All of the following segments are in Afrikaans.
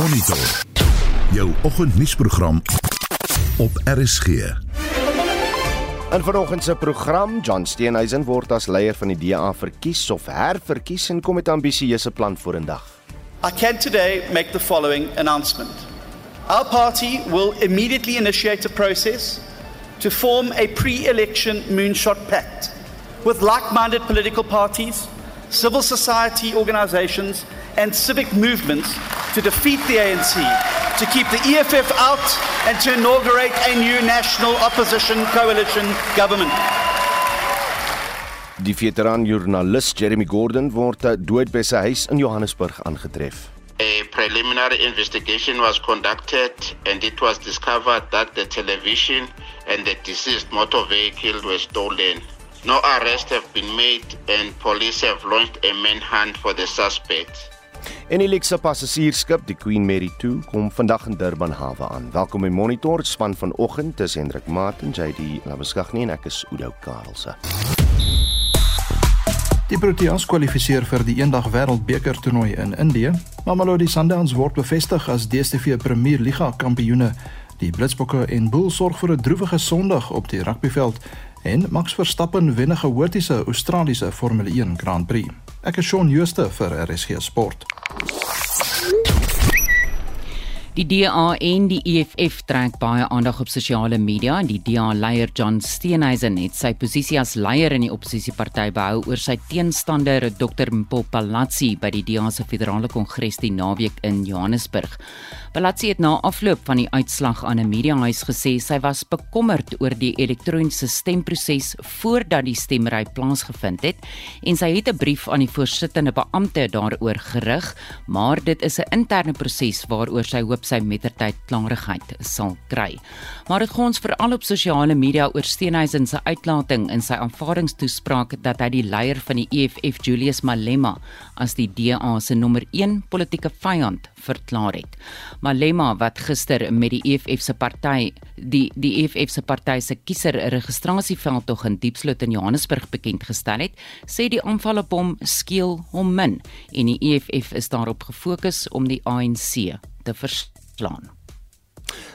Monitor. Jou oggendnuusprogram op RSG. In vanoggend se program, John Steenhuisen word as leier van die DA verkies of herverkies en kom met 'n ambisieuse plan vorendag. I can today make the following announcement. Our party will immediately initiate a process to form a pre election moonshot pact with like minded political parties, civil society organizations, and civic movements to defeat the ANC, to keep the EFF out, and to inaugurate a new national opposition coalition government. Die veteran joernalis Jeremy Gordon word dood by sy huis in Johannesburg aangetref. A preliminary investigation was conducted and it was discovered that the television and the deceased motor vehicle were stolen. No arrests have been made and police have launched a manhunt for the suspect. En die luxe passasiersskip, die Queen Mary 2, kom vandag in Durban hawe aan. Welkom by Monitor span vanoggend is Hendrik Martin, JD Labeskagni en ek is Oudo Karelse. Die Proteas kwalifiseer vir die eendag wêreldbeker toernooi in Indië. Mamelodi Sundowns word bevestig as DStv Premier Liga kampioene. Die Blitsbokke en Bulls sorg vir 'n droewige Sondag op die rugbyveld en Max Verstappen wen 'n gehoortiese Australiese Formule 1 Grand Prix. Ek is Shaun Jooste vir RSG Sport. Die DA en die EFF trek baie aandag op sosiale media en die DA-leier John Steenhuisen het sy posisie as leier in die oppositieparty behou oor sy teenstander Dr Mpopalazzi by die DA se federale kongres die naweek in Johannesburg. Palazzi het na afloop van die uitslag aan 'n mediahuis gesê sy was bekommerd oor die elektroniese stemproses voordat die stemmery plaasgevind het en sy het 'n brief aan die voorsittende beampte daaroor gerig, maar dit is 'n interne proses waaroor sy hoop sy mettertyd klarigheid sal kry. Maar dit gaan ons veral op sosiale media oor Steenhuisen se uitlating in sy aanvaardingstoespraak dat hy die leier van die EFF Julius Malema as die DA se nommer 1 politieke vyand verklaar het. Malema wat gister met die EFF se party die die EFF se party se kiezer registrasieveld tog in Diepsloot in Johannesburg bekend gestel het, sê die aanval op hom skeel hom min en die EFF is daarop gefokus om die ANC te Plan.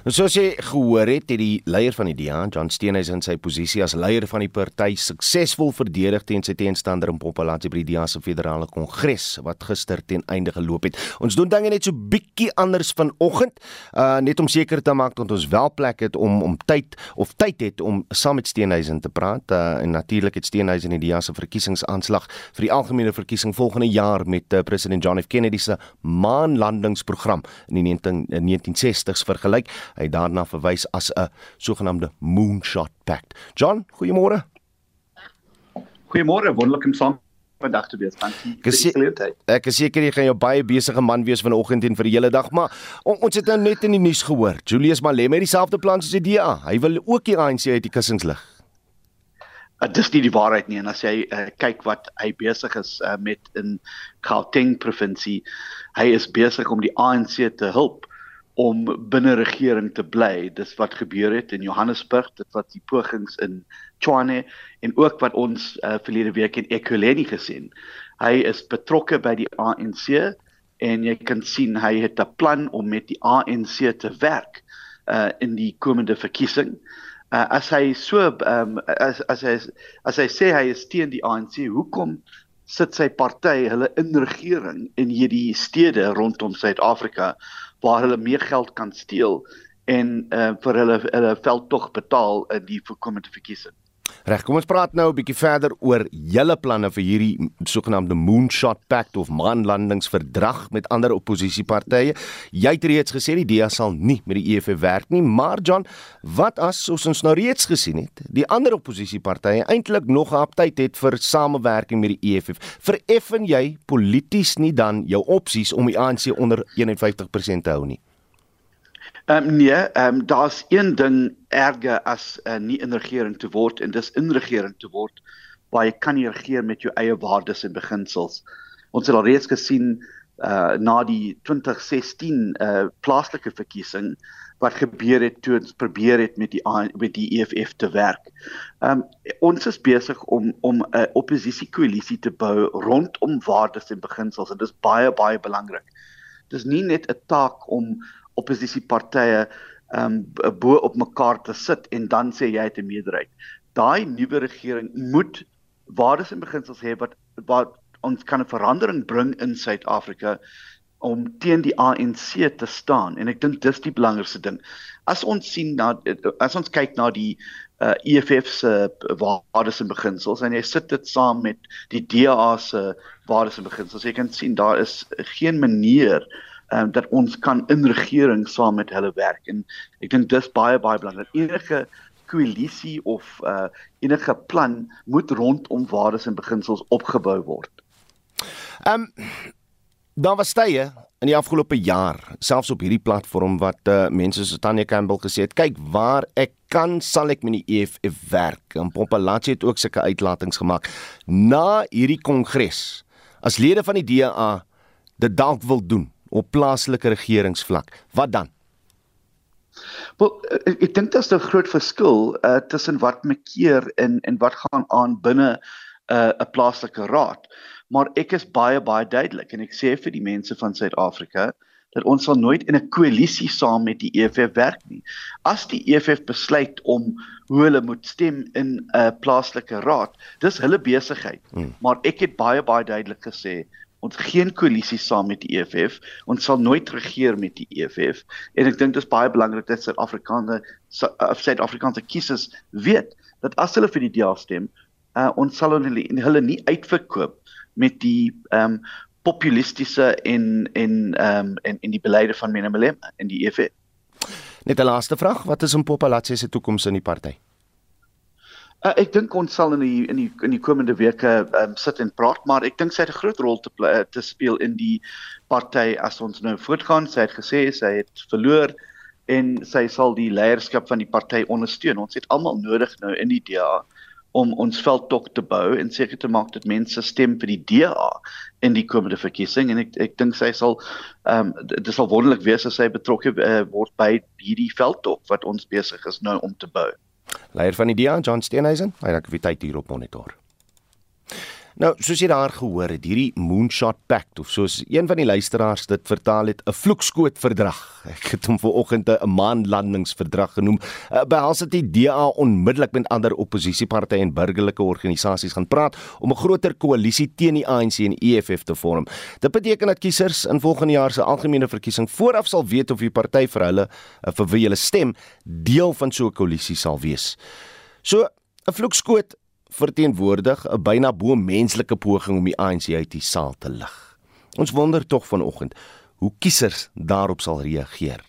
En soos jy gehoor het, het die leier van die DA, John Steenhuisen, sy posisie as leier van die party suksesvol verdedig teen sy teenstander in Popalatsi by die DA se federale kongres wat gister ten einde geloop het. Ons doen dinge net so bietjie anders vanoggend, uh net om seker te maak dat ons wel plek het om om tyd of tyd het om saam met Steenhuisen te praat. Uh en natuurlik het Steenhuisen in die DA se verkiesingsaanslag vir die algemene verkiesing volgende jaar met uh, president John F Kennedy se maanlandingsprogram in die 19, 1960s vergelyk. Hy het daarna verwys as 'n sogenaamde moonshot pact. John, goeiemôre. Goeiemôre, wonderlik om saam vandag te wees. Dankie vir die geleentheid. Ek is seker jy gaan jou baie besige man wees vanoggend en vir die hele dag, maar on, ons het nou net in die nuus gehoor. Julius Malema het dieselfde plan soos die DA. Hy wil ook die ANC uit die kussings lig. Uh, dis nie die waarheid nie en as jy uh, kyk wat hy besig is uh, met in Gauteng provinsie, hy is besig om die ANC te help om binne regering te bly. Dis wat gebeur het in Johannesburg, dit wat die pogings in Tshwane en ook wat ons uh, verlede week in Ekurhuleni gesien. Hy is betrokke by die ANC en jy kan sien hy het 'n plan om met die ANC te werk uh in die komende verkiesing. Uh as hy so um as as hy as hy sê hy is teen die ANC, hoekom sit sy party hulle in regering in hierdie stede rondom Suid-Afrika waar hulle meer geld kan steel en uh, vir hulle hulle veldtog betaal in die voorkomende verkiesing. Reg, kom ons praat nou 'n bietjie verder oor julle planne vir hierdie sogenaamde Moonshot Pact of maanlandingsverdrag met ander oppositiepartye. Jy het reeds gesê die DA sal nie met die EFF werk nie, maar John, wat as soos ons nou reeds gesien het, die ander oppositiepartye eintlik nog 'n aptyd het vir samewerking met die EFF? Vereffen jy polities nie dan jou opsies om die ANC onder 51% te hou nie? Ehm um, nee, ehm um, daar's een ding erger as uh, nie in regering te word en dis in regering te word waar jy kan nie regeer met jou eie waardes en beginsels. Ons het al reeds gesien uh na die 2016 uh plaaslike verkiesing wat gebeur het toe ons probeer het met die met die EFF te werk. Um ons is besig om om 'n oppositie koalisie te bou rondom waardes en beginsels en dit is baie baie belangrik. Dis nie net 'n taak om oppositiepartye ehm um, bo op mekaar te sit en dan sê jy het 'n meerderheid. Daai nuwe regering moet waardes en beginsels hê wat wat ons kan 'n verandering bring in Suid-Afrika om teen die ANC te staan en ek dink dis die belangrikste ding. As ons sien na as ons kyk na die uh, EFF se waardes en beginsels en jy sit dit saam met die DA se waardes en beginsels, jy kan sien daar is geen manier um, dat ons kan in regering saam met hulle werk en ek dink dis baie baie belangrik. Enige koalisie of uh, enige plan moet rondom waardes en beginsels opgebou word. Ehm um, daar was tye in die afgelope jaar, selfs op hierdie platform wat uh, mense so Tanya Campbell gesê het, kyk waar ek kan sal ek met die EFF werk. En Pompalachi het ook sulke uitlatings gemaak na hierdie kongres. As lede van die DA dit dalk wil doen op plaaslike regeringsvlak, wat dan? Wel ek, ek dink daar's 'n groot verskil uh, tussen wat mekeer en en wat gaan aan binne uh, 'n uh, plaaslike raad. Maar ek is baie baie duidelik en ek sê vir die mense van Suid-Afrika dat ons sal nooit in 'n koalisie saam met die EFF werk nie. As die EFF besluit om hoe hulle moet stem in 'n uh, plaaslike raad, dis hulle besigheid. Hmm. Maar ek het baie baie duidelik gesê ons geen koalisie saam met die EFF. Ons sal nooit regeer met die EFF en ek dink dit is baie belangrik dat Suid-Afrikaanse of Suid-Afrikaanse kiesers weet dat as hulle vir die DA stem, uh, ons sal hulle hulle nie uitverkoop met die ehm um, populistiese en en ehm um, en in die beleide van Minimum in die EFF. Net 'n laaste vraag, wat is in Popalatse se toekoms in die party? Uh, ek dink ons sal in die in die in die komende weke um, sit en praat, maar ek dink sy het 'n groot rol te te speel in die party as ons nou voortgaan. Sy het gesê sy het verloor en sy sal die leierskap van die party ondersteun. Ons het almal nodig nou in die DA om ons veldtog te bou en seker te maak dat mense stem vir die DA in die komende verkiesing en ek ek dink sy sal ehm um, dit sal wonderlik wees as sy betrokke uh, word by hierdie veldtog wat ons besig is nou om te bou. Leier van die DA, John Steenhuisen, hy het aktiwiteit hier op monitor. Nou, soos jy daar gehoor het, hierdie Moonshot Pact of soos een van die luisteraars dit vertaal het, 'n vloekskoot verdrag. Ek het hom vanoggend 'n maanlandingsverdrag genoem. Uh, behels dit die DA onmiddellik met ander oppositiepartye en burgerlike organisasies gaan praat om 'n groter koalisie teen die ANC en EFF te vorm. Dit beteken dat kiesers in volgende jaar se algemene verkiesing vooraf sal weet of die party vir hulle uh, vir wie hulle stem deel van so 'n koalisie sal wees. So 'n vloekskoot verteenwoordig 'n byna bo menslike poging om die ANC uit die saal te lig. Ons wonder tog vanoggend hoe kiesers daarop sal reageer.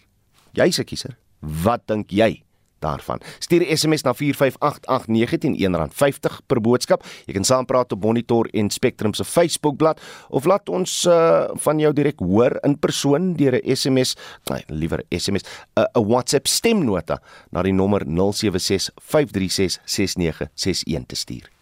Jy's 'n kiezer. Wat dink jy? Daarvan. Stuur 'n SMS na 4588919 R50 per boodskap. Jy kan saampraat op Monitor en Spectrum se Facebookblad of laat ons uh, van jou direk hoor in persoon deur 'n SMS, nee, liewer SMS, 'n uh, WhatsApp stemnota na die nommer 0765366961 te stuur.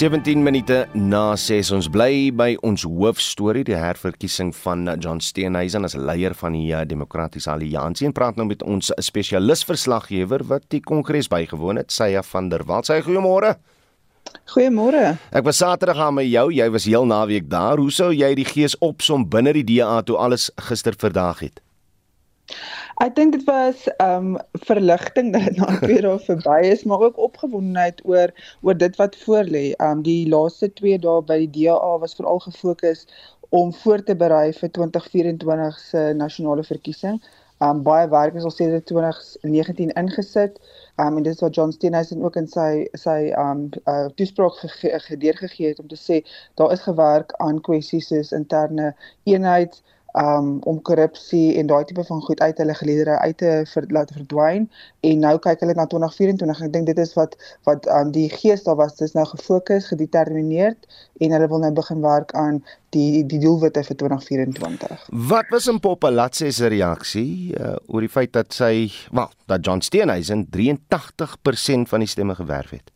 17 minute na 6 ons bly by ons hoofstorie die herverkiesing van John Steenhuisen as leier van die uh, Demokratiese Alliansie en praat nou met ons spesialis verslaggewer wat die kongres bygewoon het Sya van der Walt. Sy goeiemôre. Goeiemôre. Ek was Saterdag aan met jou. Jy was heel naweek daar. Hoe sou jy die gees opsom binne die DA toe alles gister verdaag het? Ek dink dit was ehm um, verligting dat dit na twee dae verby is, maar ook opgewondenheid oor oor dit wat voorlê. Ehm um, die laaste 2 dae by die DA was veral gefokus om voor te berei vir 2024 se nasionale verkiesing. Um baie werk is al sedert 2019 ingesit. Um en dit is wat John Steenhuisen ook in sy sy um uh, toespraak gedeurgegee het om te sê daar is gewerk aan kwessies soos interne eenheid, um om korrupsie en daai tipe van goed uit hulle geleedere uit te ver, laat verdwyn. En nou kyk hulle na 2024 ek dink dit is wat wat um die gees daar was. Dis nou gefokus gedetermineerd en hulle wil nou begin werk aan die die doelwitte vir 2024 Wat was in Popalatse se reaksie uh, oor die feit dat sy wel dat John Steenhuisen 83% van die stemme gewerf het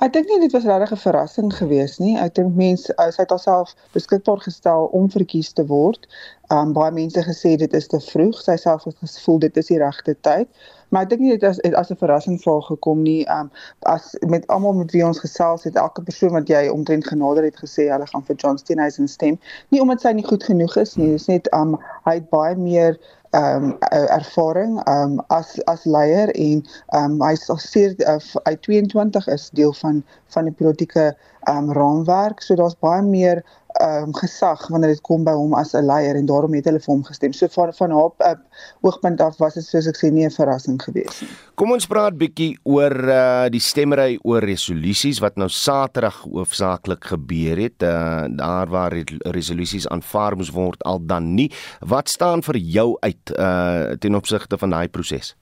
Ek dink nie dit was regtig 'n verrassing geweest nie. Ek dink mense uh, sy het haarself beskikbaar gestel om verkies te word. Um baie mense gesê dit is te vroeg. Sy self het gevoel dit is die regte tyd. Maar ek dink nie dit as as 'n verrassing vir gekom nie. Um as met almal met wie ons gesels het, elke persoon wat jy omtrent genader het gesê hulle gaan vir John Steenhuisen stem. Nie omdat sy nie goed genoeg is nie, dis net um hy het baie meer ehm um, ervaring ehm um, as as leier en ehm um, hy sê uh, hy 22 is deel van van die politieke ehm um, raamwerk so daar's baie meer um, gesag wanneer dit kom by hom as 'n leier en daarom het hulle vir hom gestem. So van van haar uh, oogpunt af was dit soos ek sê nie 'n verrassing gewees nie. Kom ons praat bietjie oor uh, die stemmery oor resolusies wat nou Saterdag hoofsaaklik gebeur het. Uh, daar waar resolusies aanvaar moes word al dan nie. Wat staan vir jou uit uh, ten opsigte van daai proses?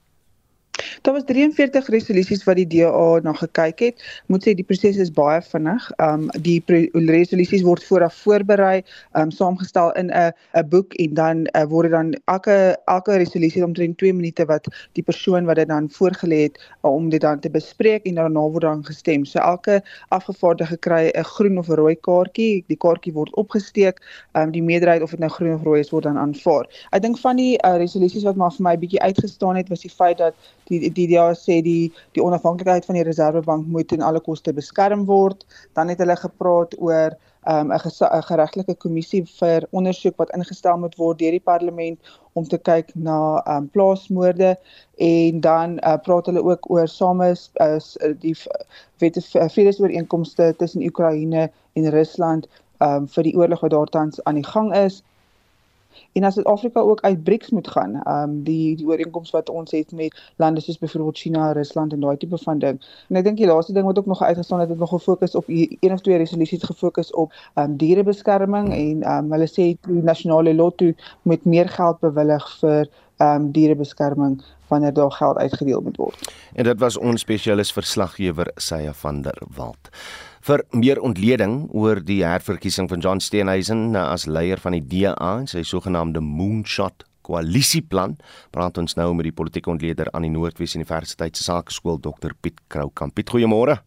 Daar was 43 resolusies wat die DA na gekyk het. Moet sê die proses is baie vinnig. Um die resolusies word vooraf voorberei, um saamgestel in 'n 'n boek en dan uh, word dit dan elke elke resolusie omtrent 2 minute wat die persoon wat dit dan voorgelê het uh, om dit dan te bespreek en daarna word dan gestem. So elke afgevaardigde kry 'n groen of 'n rooi kaartjie. Die kaartjie word opgesteek. Um die meerderheid of dit nou groen of rooi is word dan aanvaar. Ek dink van die uh, resolusies wat maar vir my bietjie uitgestaan het was die feit dat die die DA sê die die onafhanklikheid van die Reserwebank moet ten alle koste beskerm word. Dan het hulle gepraat oor um, 'n um, geregtelike kommissie vir ondersoek wat ingestel moet word deur die parlement om te kyk na um, plaasmoorde en dan uh, praat hulle ook oor same uh, die wette vredesooreenkomste tussen Oekraïne en Rusland um, vir die oorlog wat daar tans aan die gang is en as Suid-Afrika ook uit BRICS moet gaan, ehm um, die die ooreenkoms wat ons het met lande soos byvoorbeeld China, Rusland en daai tipe van ding. En ek dink die laaste ding wat ook nog uitgestaan het, het nog gefokus op een of twee resolusies gefokus op ehm um, dierebeskerming en ehm um, hulle sê die nasionale lotto moet meer geld bewillig vir ehm um, dierebeskerming wanneer daar geld uitgedeel moet word. En dit was ons spesialis verslaggewer Sya van der Walt vir meer ontleding oor die herverkiesing van John Steenhuisen eh, as leier van die DA en sy sogenaamde Moonshot koalisieplan. Praat ons nou met die politieke ontleder aan die Noordwes Universiteit se Sakeskool Dr Piet Kroukamp. Piet, goeiemôre.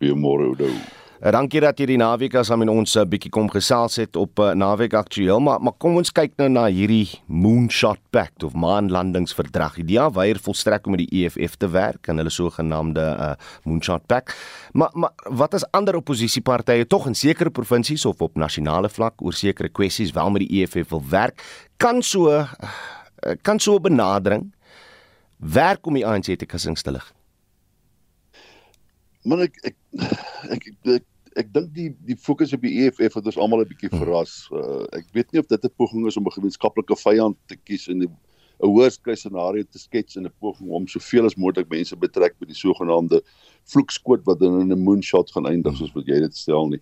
Goeiemôre, Oudo. Dankie dat jy die naweek as aan ons 'n uh, bietjie kom gesels het op uh, naweek aktueel, maar maar kom ons kyk nou na hierdie Moonshot Pact of maanlandingsverdrag. Die DA weier volstrek om met die EFF te werk en hulle sogenaamde uh, Moonshot Pact. Maar maar wat as ander oppositiepartye tog in sekere provinsies of op nasionale vlak oor sekere kwessies wel met die EFF wil werk, kan so kan so 'n benadering werk om die ANC te kusingstig. Maar ek ek ek, ek ek dink die die fokus op die EFF het ons almal 'n bietjie hmm. verras. Uh, ek weet nie of dit 'n poging is om 'n gemeenskaplike vyand te kies en 'n worst case scenario te skets in 'n poging om soveel as moontlik mense betrek by die sogenaamde vloekskoot wat dan in 'n moonshot gaan eindig soos wat jy dit stel nie.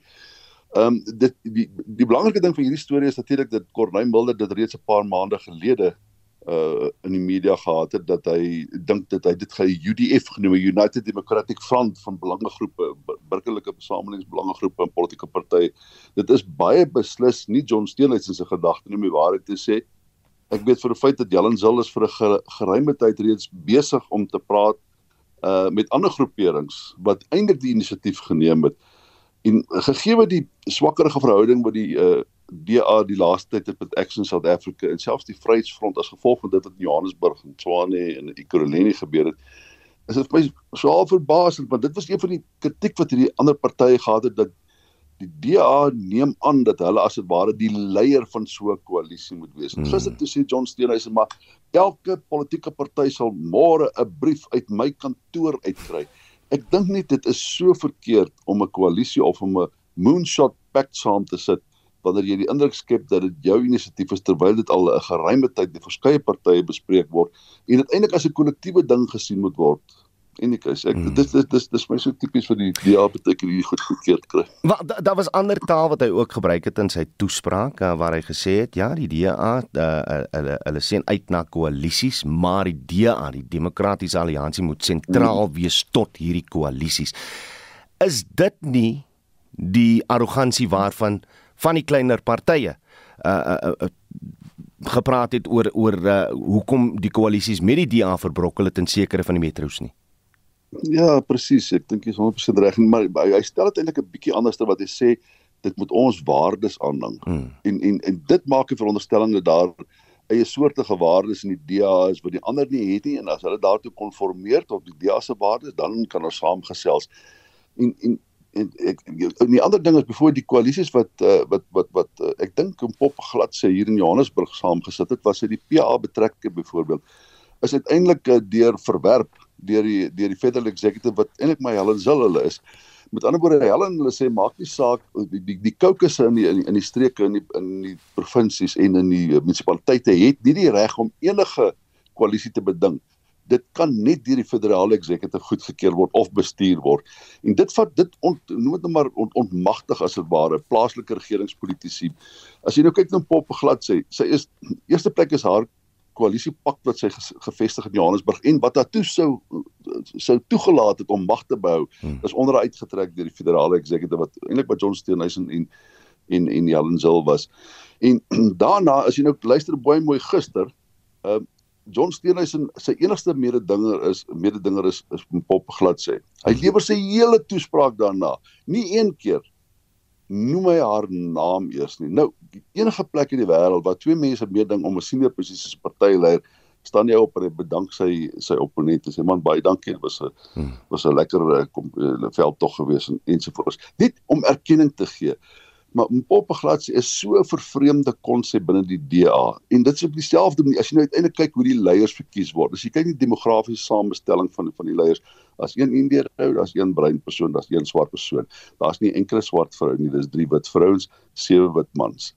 Ehm um, dit die die belangrike ding van hierdie storie is natuurlik dat Corneille Mulder dit reeds 'n paar maande gelede uh in die media gehad het dat hy dink dat hy dit ge UDF genoem United Democratic Front van belangegroepe burgerlike versamelingsbelangegroepe en politieke partye. Dit is baie beslis nie John Steenhuisen se gedagte om die waarheid te sê. Ek weet vir 'n feit dat Jellen Zil is vir 'n geruime tyd reeds besig om te praat uh met ander groeperings wat eintlik die inisiatief geneem het. En gegee die swakkerige verhouding wat die uh DA die laaste tyd het met Action South Africa en selfs die Vryheidsfront as gevolg van dit wat in Johannesburg en Tshwane en Ekurhuleni gebeur het is dit vir my swaar verbasend want dit was een van die kritiek wat hierdie ander partye gehad het dat die DA neem aan dat hulle as dit ware die leier van so 'n koalisie moet wees. Hmm. Gister toe sê John Steenhuisen maar elke politieke party sal môre 'n brief uit my kantoor uitkry. Ek dink nie dit is so verkeerd om 'n koalisie of om 'n moonshot pact saam te sit wanneer jy die indruk skep dat dit jou inisiatief is terwyl dit al 'n geruime tyd deur verskeie partye bespreek word en dit eintlik as 'n kollektiewe ding gesien moet word. En ek sê ek hmm. dis dis dis dis my so tipies vir die DA beteken hierdie goed goedkeur kry. Maar daar da was ander taal wat hy ook gebruik het in sy toespraak uh, waar hy gesê het ja, die DA uh, uh, hulle hulle sien uit na koalisies, maar die DA, die Demokratiese Alliansie moet sentraal hmm. wees tot hierdie koalisies. Is dit nie die arrogansie waarvan van die kleiner partye uh, uh, uh gepraat het oor oor uh, hoekom die koalisies met die DA verbrokkel het in sekere van die metros nie. Ja, presies. Ek dink jy is 100% reg, maar hy stel dit eintlik 'n bietjie anders te wat hy sê dit moet ons waardes aanhang. Hmm. En en en dit maak 'n veronderstelling dat daar eie soortige waardes in die DA is wat die ander nie het nie en as hulle daartoe konformeer tot die DA se waardes, dan kan ons saamgesels. En en en ek en die ander ding is byvoorbeeld die koalisies wat uh, wat wat wat uh, ek dink om pop glad sê hier in Johannesburg saamgesit het, was dit die PA betrekking byvoorbeeld is uiteindelik uh, deur verwerp deur die deur die federal executive wat eintlik my Helen Zil hulle is. Met ander woorde Helen hulle sê maak nie saak die die, die kokusse in die in die, in die streke in die in die provinsies en in die munisipaliteite het nie die reg om enige koalisie te beding. Dit kan net deur die federale executive goedgekeur word of bestuur word. En dit vat dit ont, noem dit nou maar ont, ontmagtig as dit ware plaaslike regeringspolitisie. As jy nou kyk na Pop glad sê, sy is eerste plek is haar koalisiepak wat sy gevestig in Johannesburg en wat daartoe sou sou toegelaat het om mag te behou hmm. is onder uitgetrek deur die federale executive wat eintlik by John Steenhuisen en en en Helen Zil was. En daarna as jy nou luister baie mooi gister, ehm uh, John Steenhuisen sy enigste mededinger is mededinger is is Pop glad sê. Hy lewer sy hele toespraak daarna, nie een keer noem hy haar naam eers nie. Nou, enige plek in die wêreld waar twee mense meeding om 'n senior posisie as partyleier staan jy op en bedank sy sy opponente. Sê man baie dankie. Dit was 'n hmm. was 'n lekker uh, veld tog gewees en ensovoorts. Net om erkenning te gee. Maar Mpopeglad is so 'n vervreemde konsep binne die DA en dit is op dieselfde manier as jy nou uiteindelik kyk hoe die leiers verkies word. As jy kyk die demografiese samestelling van van die leiers, as een Indiër ou, daar's een bruin persoon, daar's een swart persoon. Daar's nie enkele swart vrou nie, dis drie wit vrouens, sewe wit mans.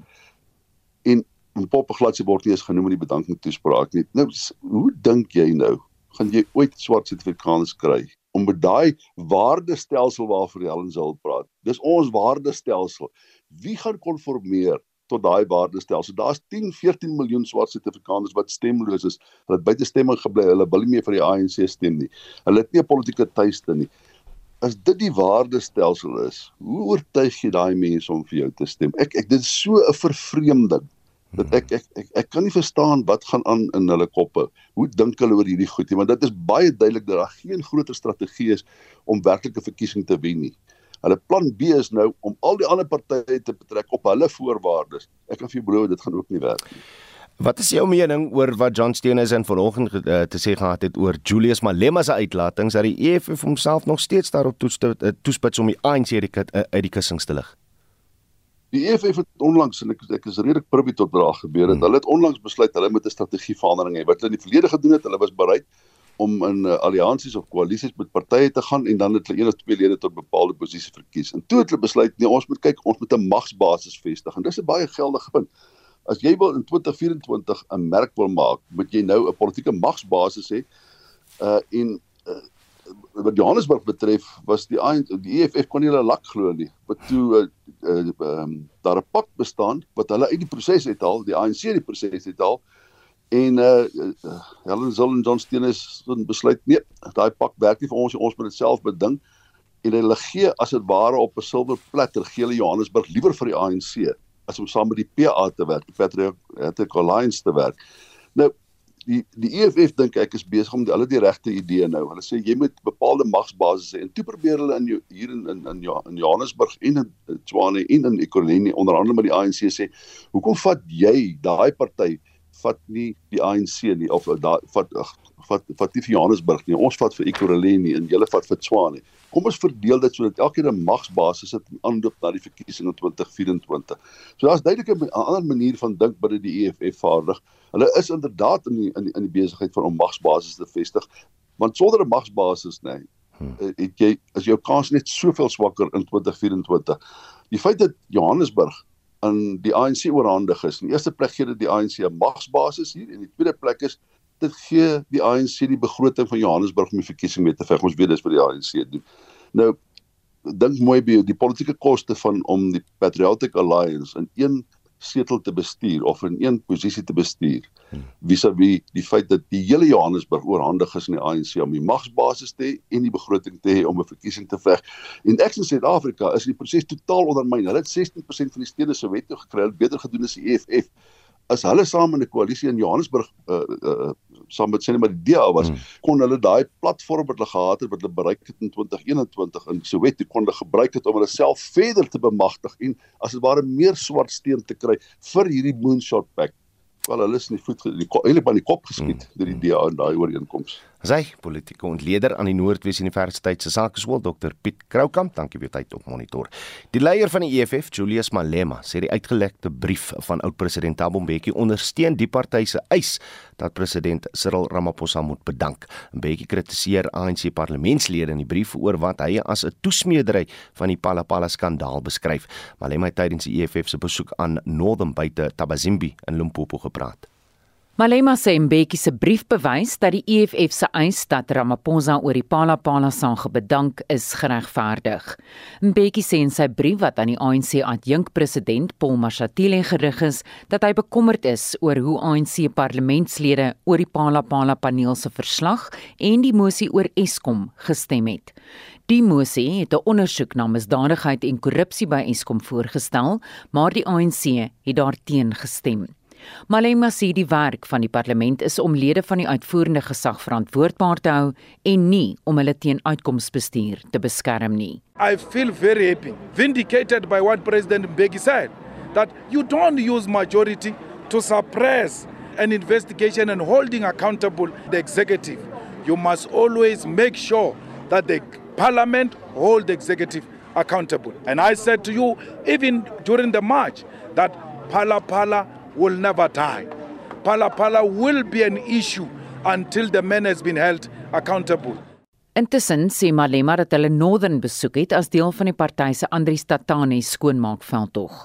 En Mpopeglad se word nie eens genoem in die bedanking toespraak nie. Nou, hoe dink jy nou gaan jy ooit swart Suid-Afrikaners kry om met daai waardestelsel waarvoor Helen Zil praat. Dis ons waardestelsel. Wie gaan konformeer tot daai waardestelsel? Daar's 10, 14 miljoen swart Suid-Afrikaners wat stemloos is. Hulle het buite stemming gebly. Hulle wil nie meer vir die ANC stem nie. Hulle het nie 'n politieke tuiste nie. As dit die waardestelsel is, hoe oortuig jy daai mense om vir jou te stem? Ek ek dit is so 'n vervreemding dat ek ek ek ek kan nie verstaan wat gaan aan in hulle koppe. Hoe dink hulle oor hierdie goed nie? Want dit is baie duidelik dat daar geen groter strategie is om werklike verkiesing te wen nie. Hulle plan B is nou om al die ander partye te betrek op hulle voorwaardes. Ek kan vir jou belowe dit gaan ook nie werk nie. Wat is jou mening oor wat John Steenhuisen in vanoggend uh, te sê gehad het oor Julius Malema se uitlatings dat die EFF homself nog steeds daarop toespits om die ANC uit die, uh, die kussings te lig? Die EFF het onlangs en ek ek is redelik privy tot wat daar gebeur het. Hmm. Hulle het onlangs besluit hulle moet 'n strategie verandering hê. Wat hulle in die verlede gedoen het, hulle was bereid om in uh, alliansies of koalisies met partye te gaan en dan het hulle een of twee lede tot bepaalde posisie verkies. En toe het hulle besluit nee, ons moet kyk, ons moet 'n magsbasis vestig. En dis 'n baie geldige punt. As jy wil in 2024 'n merk wil maak, moet jy nou 'n politieke magsbasis hê. Uh en uh, wat Johannesburg betref was die die EFF kon nie hulle lak glo nie. Wat toe uh, um, daar 'n pak bestaan wat hulle uit die proses het al, die ANC die proses het al en uh, uh Helen Zil en John Steenhuis het besluit nee, daai pak werk nie vir ons, ons moet dit self beding en hulle gee as dit ware op 'n silwer platter gee hulle Johannesburg liewer vir die ANC as om saam met die PA te werk, die Patriotic Alliance te werk. Nou die die EFF dink ek is besig om die, hulle die regte idee nou. Hulle sê jy moet bepaalde magsbasisse en toe probeer hulle in hier in in in, in Johannesburg en in Tswane en in Ekurhuleni onder andere met die ANC sê, "Hoekom vat jy daai party vat nie die ANC nie of daai vat ag vat vat nie vir Johannesburg nie. Ons vat vir Ekurhuleni en julle vat vir Tswane." Kom ons verdeel dit sodat elkeen 'n magsbasis het aanloop na die verkiesing in 2024. So daar's duidelik 'n ander manier van dink binne die EFF vaardig. Hulle is inderdaad in die, in die, in die besigheid van om magsbasis te vestig, want sonder 'n magsbasis nê, nee, hmm. het jy as jou kans net soveel swakker in 2024. Die feit dat Johannesburg aan die ANC oorhandig is. In die eerste plek gee dit die ANC 'n magsbasis hier en in die tweede plek is dit gee die ANC die begroting van Johannesburg om die verkiesing mee te veg. Ons weet dis wat die ANC doen. Nou dink mooi by die politieke koste van om die Patriotic Alliance in een setel te bestuur of in een posisie te bestuur vis-à-vis -vis die feit dat die hele Johannesburg oorhandig is aan die ANC om die magsbasis te hê en die begroting te hê om 'n verkiesing te veg. En ek in Suid-Afrika is die proses totaal ondermyn. Hulle het 16% van die stede se wette gekry, het beter gedoen as die EFF. As hulle saam in 'n koalisie in Johannesburg uh, uh, saam met sê net maar die DA was, hmm. kon hulle daai platform wat hulle gehad het wat hulle bereik het in 2021 in Soweto kon hulle gebruik het om hulle self verder te bemagtig en as dit ware meer swart steen te kry vir hierdie moonshot pact. Wel hulle is in die voet eintlik aan die kop geskiet hmm. deur die DA in daai ooreenkoms. Sy politieke ontleder aan die Noordwes Universiteit se Sakeskool Dr Piet Kroukamp, dankie vir tyd op monitor. Die leier van die EFF, Julius Malema, sê die uitgelekte brief van oud-president Thabo Mbeki ondersteun die party se eis dat president Cyril Ramaphosa moet bedank. Mbeki kritiseer ANC parlementslede in die brief oor wat hy as 'n toesmeedery van die Palapala skandaal beskryf. Malema het tydens die EFF se besoek aan Northern buite Tabazimbi in Limpopo gepraat. Malema sê Mbeki se brief bewys dat die EFF se eis dat Ramaphosa oor die Palapala saak bedank is geregverdig. Mbeki sê in sy brief wat aan die ANC adjunkpresident Paul Mashatile gerig is, dat hy bekommerd is oor hoe ANC parlementslede oor die Palapala paneel se verslag en die mosie oor Eskom gestem het. Die mosie het 'n ondersoek na misdadigheid en korrupsie by Eskom voorgestel, maar die ANC het daarteen gestem. Malema sê die werk van die parlement is om lede van die uitvoerende gesag verantwoordbaar te hou en nie om hulle teen uitkomsbestuur te beskerm nie. I feel very happy, vindicated by what President Mbeki said that you don't use majority to suppress an investigation and holding accountable the executive. You must always make sure that the parliament hold the executive accountable. And I said to you even during the march that Pala Pala will never die. Pala Pala will be an issue until the man has been held accountable. Intussen sê Malema dat hulle Northern besoek het as deel van die party se Andrius Tatane skoonmaakveldtog.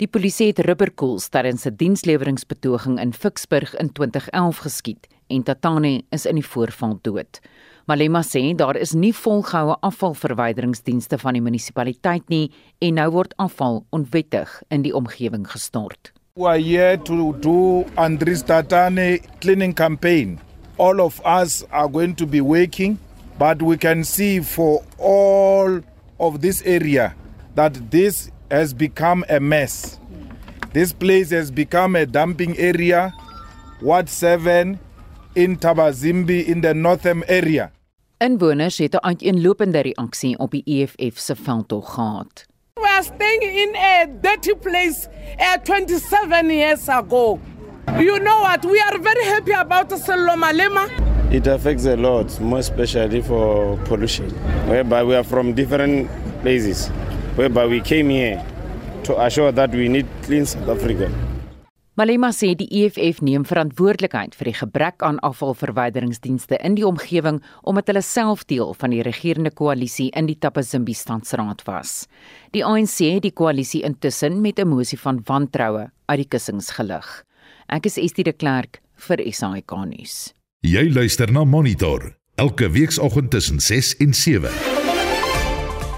Die polisie het rubberkoels tydens 'n diensleweringspetoging in Ficksburg in 2011 geskiet en Tatane is in die voorval dood. Malema sê daar is nie volgehoue afvalverwyderingsdienste van die munisipaliteit nie en nou word afval onwettig in die omgewing gestort. We are here to do Andris Tatane cleaning campaign. All of us are going to be working, but we can see for all of this area that this has become a mess. This place has become a dumping area. Ward 7 in Tabazimbi in the northern area. Inwoners het 'n uiteenlopende reaksie op die EFF se veldtog gehad. We are staying in a dirty place uh, 27 years ago. You know what? We are very happy about Sello Malema. It affects a lot, more especially for pollution, whereby we are from different places, whereby we came here to assure that we need clean South Africa. Malema sê die EFF neem verantwoordelikheid vir die gebrek aan afvalverwyderingsdienste in die omgewing omdat hulle self deel van die regerende koalisie in die Tapazimbi stadsraad was. Die ANC het die koalisie intussen met 'n mosie van wantroue uit die kussings gelig. Ek is Estie de Klerk vir SAK nuus. Jy luister na Monitor elke weekoggend tussen 6 en 7.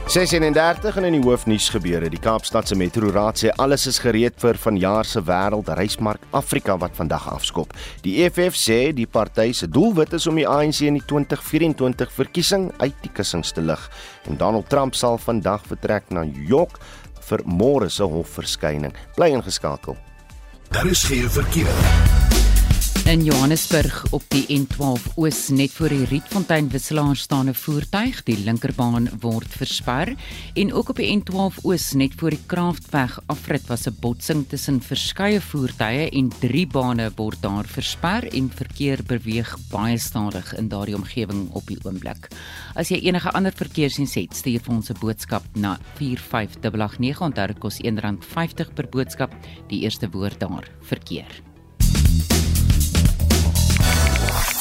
36 en in die hoofnuus gebeure. Die Kaapstadse Metro Raad sê alles is gereed vir vanjaar se wêreldreismark Afrika wat vandag afskop. Die EFF sê die party se doelwit is om die ANC in die 2024 verkiesing uit die kussings te lig. En Donald Trump sal vandag vertrek na New York vir môre se hofverskyning. Bly ingeskakel. Daar is geen verkeer. In Johannesburg op die N12 Oos net voor die Rietfontein wisselaar staan 'n voertuig, die linkerbaan word versper en ook op die N12 Oos net voor die Kraftweg afrit was 'n botsing tussen verskeie voertuie en drie bane word daar versper en verkeer beweeg baie stadig in daardie omgewing op die oomblik. As jy enige ander verkeersiens het, stuur vir ons 'n boodskap na 45889 onthou dit kos R1.50 per boodskap, die eerste woord daar verkeer.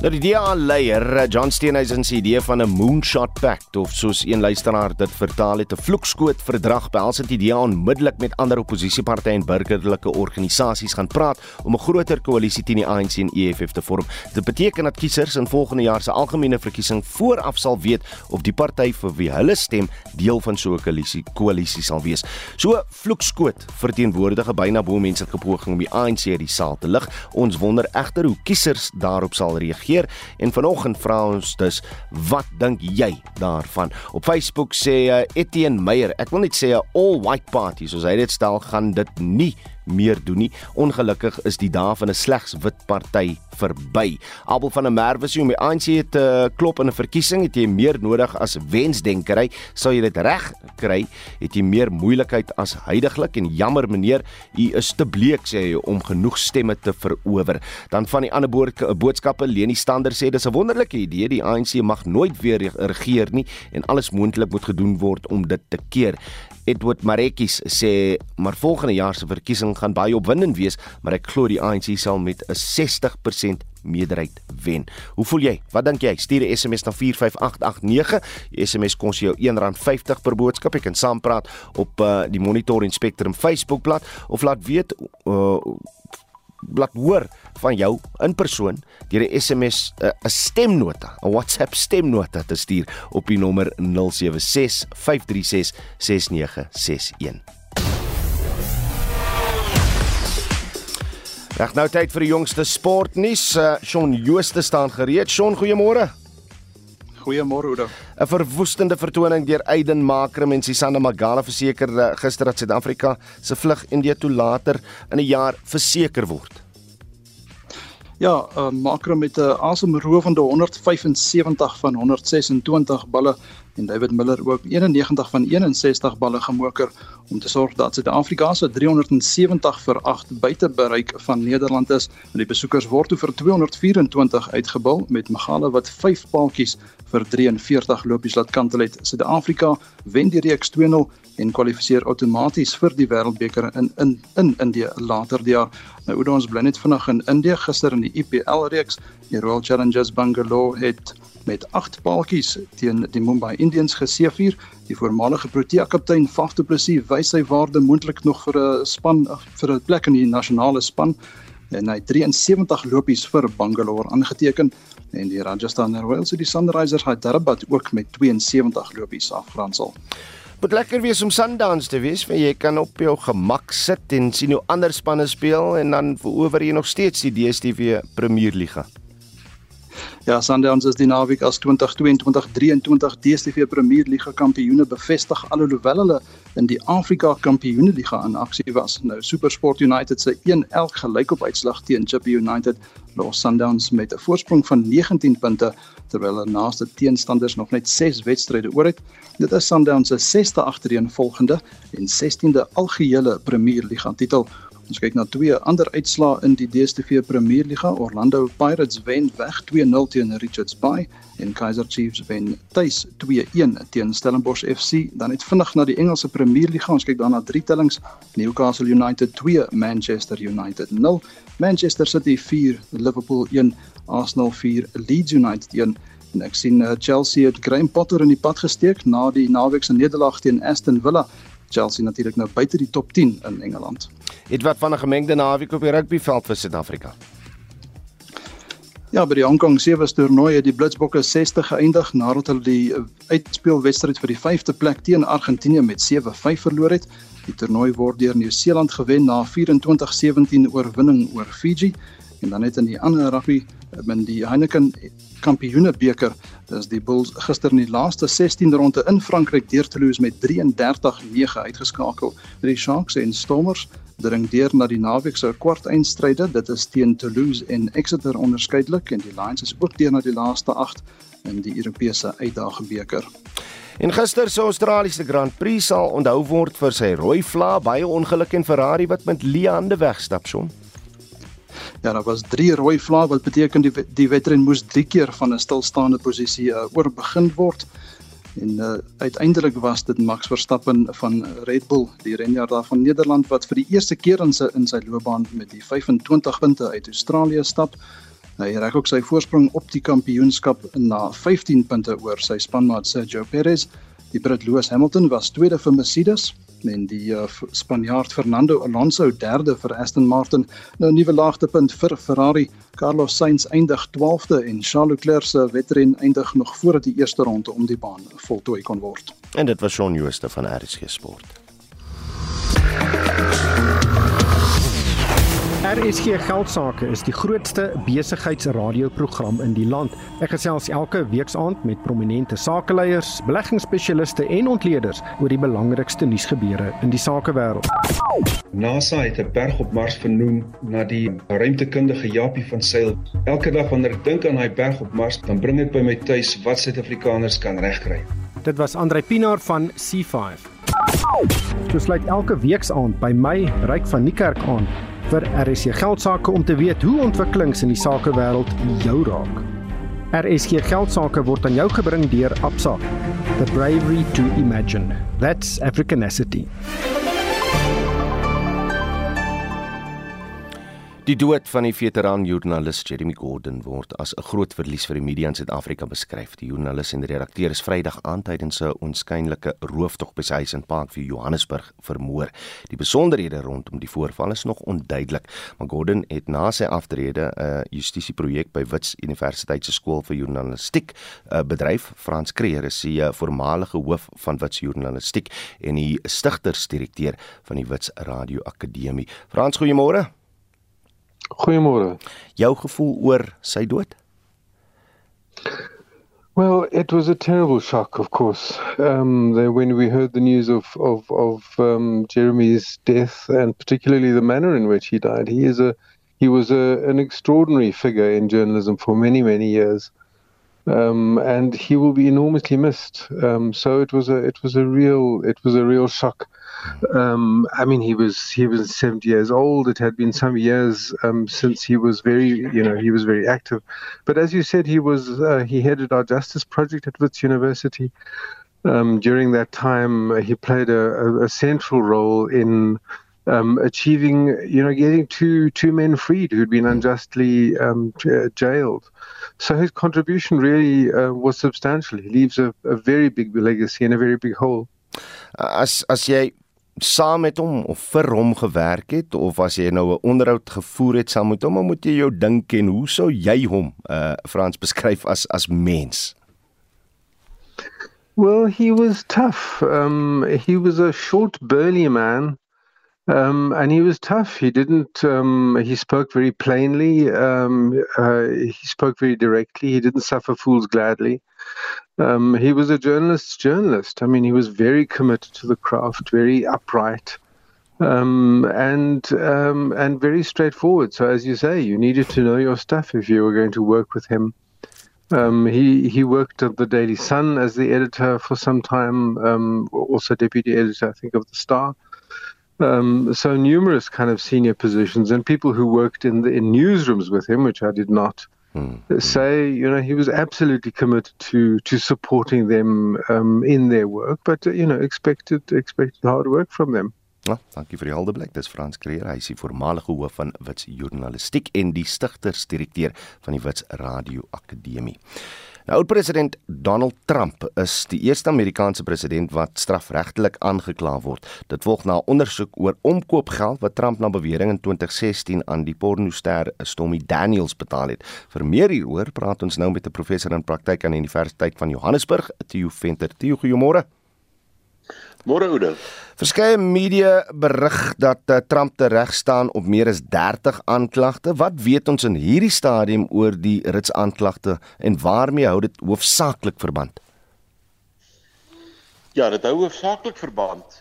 Nou die DA leier John Steenhuisen se idee van 'n moonshot pact of soos een luisteraar dit vertaal het 'n vloekskoot verdrag behels dit die DA onmiddellik met ander oppositiepartye en burgerlike organisasies gaan praat om 'n groter koalisie teen die ANC en EFF te vorm. Dit beteken dat kiesers in volgende jaar se algemene verkiesing vooraf sal weet of die party vir wie hulle stem deel van so 'n koalisie koalisie sal wees. So vloekskoot verteenwoordig 'n byna bo menslike poging om die ANC uit die saal te lig. Ons wonder egter hoe kiesers daarop sal reageer reageer en vanoggend vra ons dus wat dink jy daarvan? Op Facebook sê uh, Etienne Meyer, ek wil net sê 'n all white party soos hy dit stel gaan dit nie meer doen nie. Ongelukkig is die dae van 'n slegs wit party verby. Abel van der Merwe sê om die ANC te klop in 'n verkiesing het jy meer nodig as wensdenkery. Sou jy dit reg kry, het jy meer moeilikheid as huidigelik en jammer meneer, u is te bleek sê hy om genoeg stemme te verower. Dan van die ander boodskappe Leni Stander sê dis 'n wonderlike idee. Die ANC mag nooit weer regeer nie en alles moontlik moet gedoen word om dit te keer. Edward Marekis sê maar volgende jaar se verkiesing gaan baie opwindend wees, maar ek glo die ANC sal met 'n 60% meerderheid wen. Hoe voel jy? Wat dink jy? Stuur 'n SMS na 45889. Die SMS kos jou R1.50 per boodskap. Jy kan saampraat op uh, die Monitor en Spectrum Facebookblad of laat weet uh, laat hoor van jou in persoon deur 'n SMS eh, 'n stemnota, 'n WhatsApp stemnota te stuur op die nommer 076 Reg nou tyd vir die jongste sportnuus. Uh, Shaun Jooste staan gereed. Shaun, goeiemôre. Goeiemôre Oudo. 'n Verwoestende vertoning deur Aiden Makram en Sisanda Magala verseker uh, gister dat Suid-Afrika se vlug Indië toe later in 'n jaar verseker word. Ja, uh, Makram met 'n asemrowende 175 van 126 balle en David Miller ook 91 van 61 balle gemoker om te sorg dat Suid-Afrika se 370 vir 8 buite bereik van Nederland is. Die besoekers word toe vir 224 uitgebul met Magala wat 5 paaltjies vir 43 lopies laat kantel het. Suid-Afrika wen die reeks 2-0 en kwalifiseer outomaties vir die Wêreldbeker in in in Indië later die jaar. Nou hoe ons bly net vinnig in Indië gister in die IPL reeks, die Royal Challengers Bangalore het met 8 paaltjies teen die Mumbai Indians geseëvier. Die voormalige Protea kaptein Faf du Plessis wys sy waarde moontlik nog vir 'n span vir 'n plek in die nasionale span en hy 73 lopies vir Bangalore aangeteken en die Rajasthan Royals het die Sunrisers Hyderabad ook met 72 lopies afgeronsel. Moet lekker wees om Sundowns te wees, want jy kan op jou gemak sit en sien hoe ander spanne speel en dan verower jy nog steeds die DStv Premierliga. Ja, Sundowns is die naweek as 2022-23 DStv Premierliga kampioene bevestig alhoewel hulle in die Afrika Kampioenliga in aksie was. Nou SuperSport United se 1-1 gelykop uitslag teen Chippa United los Sundowns met 'n voorsprong van 19 punte terwyl hulle naaste teenstanders nog net 6 wedstryde oor het. Dit is Sundowns se 6de agtereenvolgende en 16de algehele Premierliga titel. Ons kyk na twee ander uitslae in die DStv Premierliga. Orlando Pirates wen weg 2-0 teen Richards Bay en Kaizer Chiefs wen tuis 2-1 teen Stellenbosch FC. Dan net vinnig na die Engelse Premierliga. Ons kyk daarna drie tellings. Newcastle United 2, Manchester United 0, Manchester City 4, Liverpool 1, Arsenal 4, Leeds United 1. En ek sien uh, Chelsea het Graham Potter in die pad gesteek na die naweek se nederlaag teen Aston Villa. Chelsea natuurlik nou buite die top 10 in Engeland. Het wat van 'n gemengde naweek op die rugbyveld vir Suid-Afrika. Ja, by die Hong Kong Sevens toernooi het die Blitsbokke 60 geëindig nadat hulle die uitspelwedstryd vir die 5de plek teen Argentinië met 7-5 verloor het. Die toernooi word deur Nieu-Seeland gewen na 24-17 oorwinning oor Fiji en dan net in die ander rugby in die Heineken Kampioenebeker is die Bulls gister in die laaste 16de ronde in Frankryk deur Toulouse met 33-9 uitgeskakel. Die Sharks en Stormers dring deur na die naweek se kwartfinale. Dit is teen Toulouse en Exeter onderskeidelik en die Lions is ook deur na die laaste 8 in die Europese uitdagebeker. En gister se Australiese Grand Prix sal onthou word vir sy rooi vla, baie ongeluk en Ferrari wat met leeande wegstap son. Ja, daar was 3 rooi vlae wat beteken die die wedren moes 3 keer van 'n stilstaande posisie uh, oor begin word. En uh, uiteindelik was dit Max Verstappen van Red Bull, die renjaer daar van Nederland wat vir die eerste keer in sy in sy loopbaan met die 25 punte uit Australië stap. Hy reg ook sy voorsprong op die kampioenskap na 15 punte oor sy spanmaat Sergio Perez. Die Brit Lewis Hamilton was tweede vir Mercedes en die uh, Spanjaard Fernando Alonso derde vir Aston Martin. Nou nuwe laagtepunt vir Ferrari. Carlos Sainz eindig 12de en Charles Leclerc se wedren eindig nog voor die eerste ronde om die baan voltooi kon word. En dit was Shaun Jooste van RSG Sport. RSG Geldsaake is die grootste besigheidsradioprogram in die land. Ek gesels elke weeksaand met prominente sakeleiers, beleggingsspesialiste en ontleeders oor die belangrikste nuusgebeure in die sakewêreld. NASA het 'n berg op Mars vernoem na die ruimtekundige Japie van Sail. Elke dag wanneer ek dink aan daai berg op Mars, dan bring dit by my tuis wat Suid-Afrikaners kan regkry. Dit was Andrei Pinaar van C5. Dit sluit elke weeksaand by my Ryk van Niekerk aan vir RSC Geldsaake om te weet hoe ontwikkelings in die sakewêreld jou raak. RSC Geldsaake word aan jou gebring deur Absa. The bravery to imagine. That's Africanacity. Die dood van die veteran joernalis Jeremy Gordon word as 'n groot verlies vir die media in Suid-Afrika beskryf. Die joernalis en redakteur is Vrydag aand tydens 'n onskynlike rooftog by sy huis in Parkview, Johannesburg, vermoor. Die besonderhede rondom die voorval is nog onduidelik, maar Gordon het na sy aftrede 'n justisieprojek by Wits Universiteit se skool vir journalistiek bedryf. Frans Kreer is die eh, voormalige hoof van Wits Journalistiek en die stigtersdirekteur van die Wits Radio Akademie. Frans, goeiemôre. Goeiemôre. Jou gevoel oor sy dood? Well, it was a terrible shock, of course. Um, the, when we heard the news of of, of um, Jeremy's death, and particularly the manner in which he died, he is a he was a, an extraordinary figure in journalism for many many years, um, and he will be enormously missed. Um, so it was a it was a real it was a real shock. Um, I mean, he was he was 70 years old. It had been some years um, since he was very, you know, he was very active. But as you said, he was uh, he headed our justice project at Wits University. Um, during that time, uh, he played a, a, a central role in um, achieving, you know, getting two two men freed who'd been unjustly um, jailed. So his contribution really uh, was substantial. He leaves a, a very big legacy and a very big hole. As as jy saam met hom of vir hom gewerk het of as jy nou 'n onderhoud gevoer het saam met hom, moet jy jou dink en hoe sou jy hom uh Frans beskryf as as mens? Well, he was tough. Um he was a short burly man. Um and he was tough. He didn't um he spoke very plainly. Um uh, he spoke very directly. He didn't suffer fools gladly. Um, he was a journalist's journalist. I mean, he was very committed to the craft, very upright, um, and um, and very straightforward. So, as you say, you needed to know your stuff if you were going to work with him. Um, he he worked at the Daily Sun as the editor for some time, um, also deputy editor, I think, of the Star. Um, so numerous kind of senior positions and people who worked in the in newsrooms with him, which I did not. Mm. say you know he was absolutely committed to to supporting them um, in their work but uh, you know expected expected hard work from them Ja, dankie vir die helder blik. Dis Frans Kreer, hy is die voormalige hoof van Wits Journalistiek en die stigtersdirekteur van die Wits Radio Akademie. Nou oud-president Donald Trump is die eerste Amerikaanse president wat strafregtelik aangekla word. Dit volg na ondersoek oor omkoopgeld wat Trump na bewering in 2016 aan die pornoster Stormy Daniels betaal het. Vir meer hieroor praat ons nou met 'n professor in praktyk aan die Universiteit van Johannesburg, Theo Venter. Theo, goeiemôre. Môre Oude. Verskeie media berig dat uh, Trump te reg staan op meer as 30 aanklagte. Wat weet ons in hierdie stadium oor die rits aanklagte en waarmee hou dit hoofsaaklik verband? Ja, dit hou hoofsaaklik verband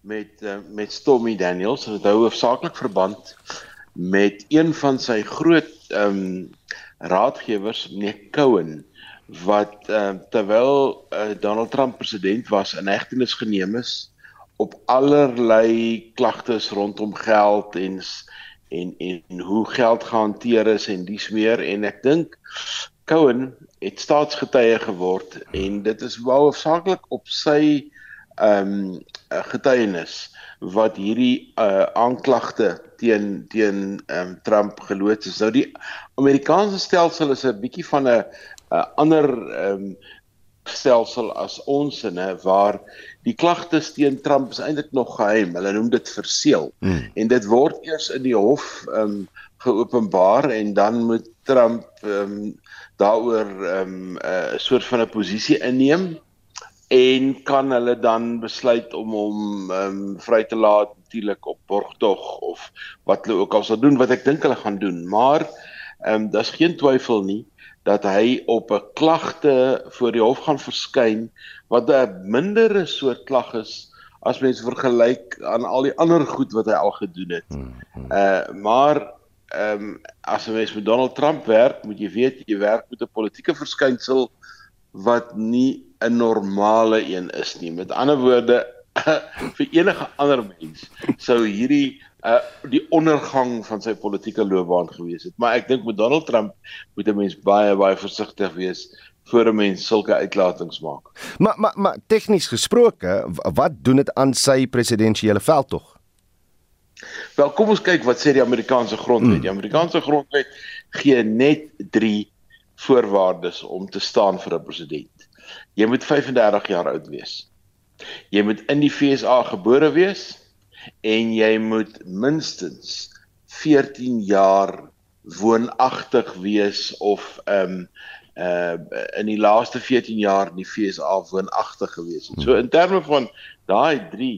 met uh, met Stormy Daniels. Dit hou hoofsaaklik verband met een van sy groot ehm um, raadgewers, meneer Cohen wat uh, terwyl uh, Donald Trump president was in hegtenis geneem is op allerlei klagtes rondom geld en en en hoe geld gehanteer is en dies meer en ek dink Cohen het staatsgetuie geword en dit is wel hoofsaaklik op sy ehm um, getuienis wat hierdie uh, aanklagte teen teen ehm um, Trump geloods is. Nou die Amerikaanse stelsel is 'n bietjie van 'n 'n ander ehm um, stelsel as ons inne waar die klagtes teen Trump is eintlik nog geheim. Hulle noem dit verseël. Hmm. En dit word eers in die hof ehm um, geopenbaar en dan moet Trump ehm um, daaroor ehm um, 'n uh, soort van 'n posisie inneem en kan hulle dan besluit om hom ehm um, vry te laat natuurlik op borgtog of wat hulle ook al sal doen wat ek dink hulle gaan doen, maar ehm um, daar's geen twyfel nie dat hy op 'n klagte voor die hof gaan verskyn wat 'n mindere soort klag is as mens vergelyk aan al die ander goed wat hy al gedoen het. Uh maar ehm um, as jy mens met Donald Trump werk, moet jy weet jy werk met 'n politieke verskynsel wat nie 'n normale een is nie. Met ander woorde vir enige ander mens sou hierdie uh die ondergang van sy politieke loopbaan gewees het. Maar ek dink met Donald Trump moet 'n mens baie baie versigtig wees voor 'n mens sulke uitlatings maak. Maar maar maar tegnies gesproke, wat doen dit aan sy presidensiële veldtog? Wel, kom ons kyk wat sê die Amerikaanse grondwet. Mm. Die Amerikaanse grondwet gee net 3 voorwaardes om te staan vir 'n president. Jy moet 35 jaar oud wees. Jy moet in die FSA gebore wees en jy moet minstens 14 jaar woonagtig wees of ehm um, uh in die laaste 14 jaar in die FSA woonagtig gewees het. So in terme van daai 3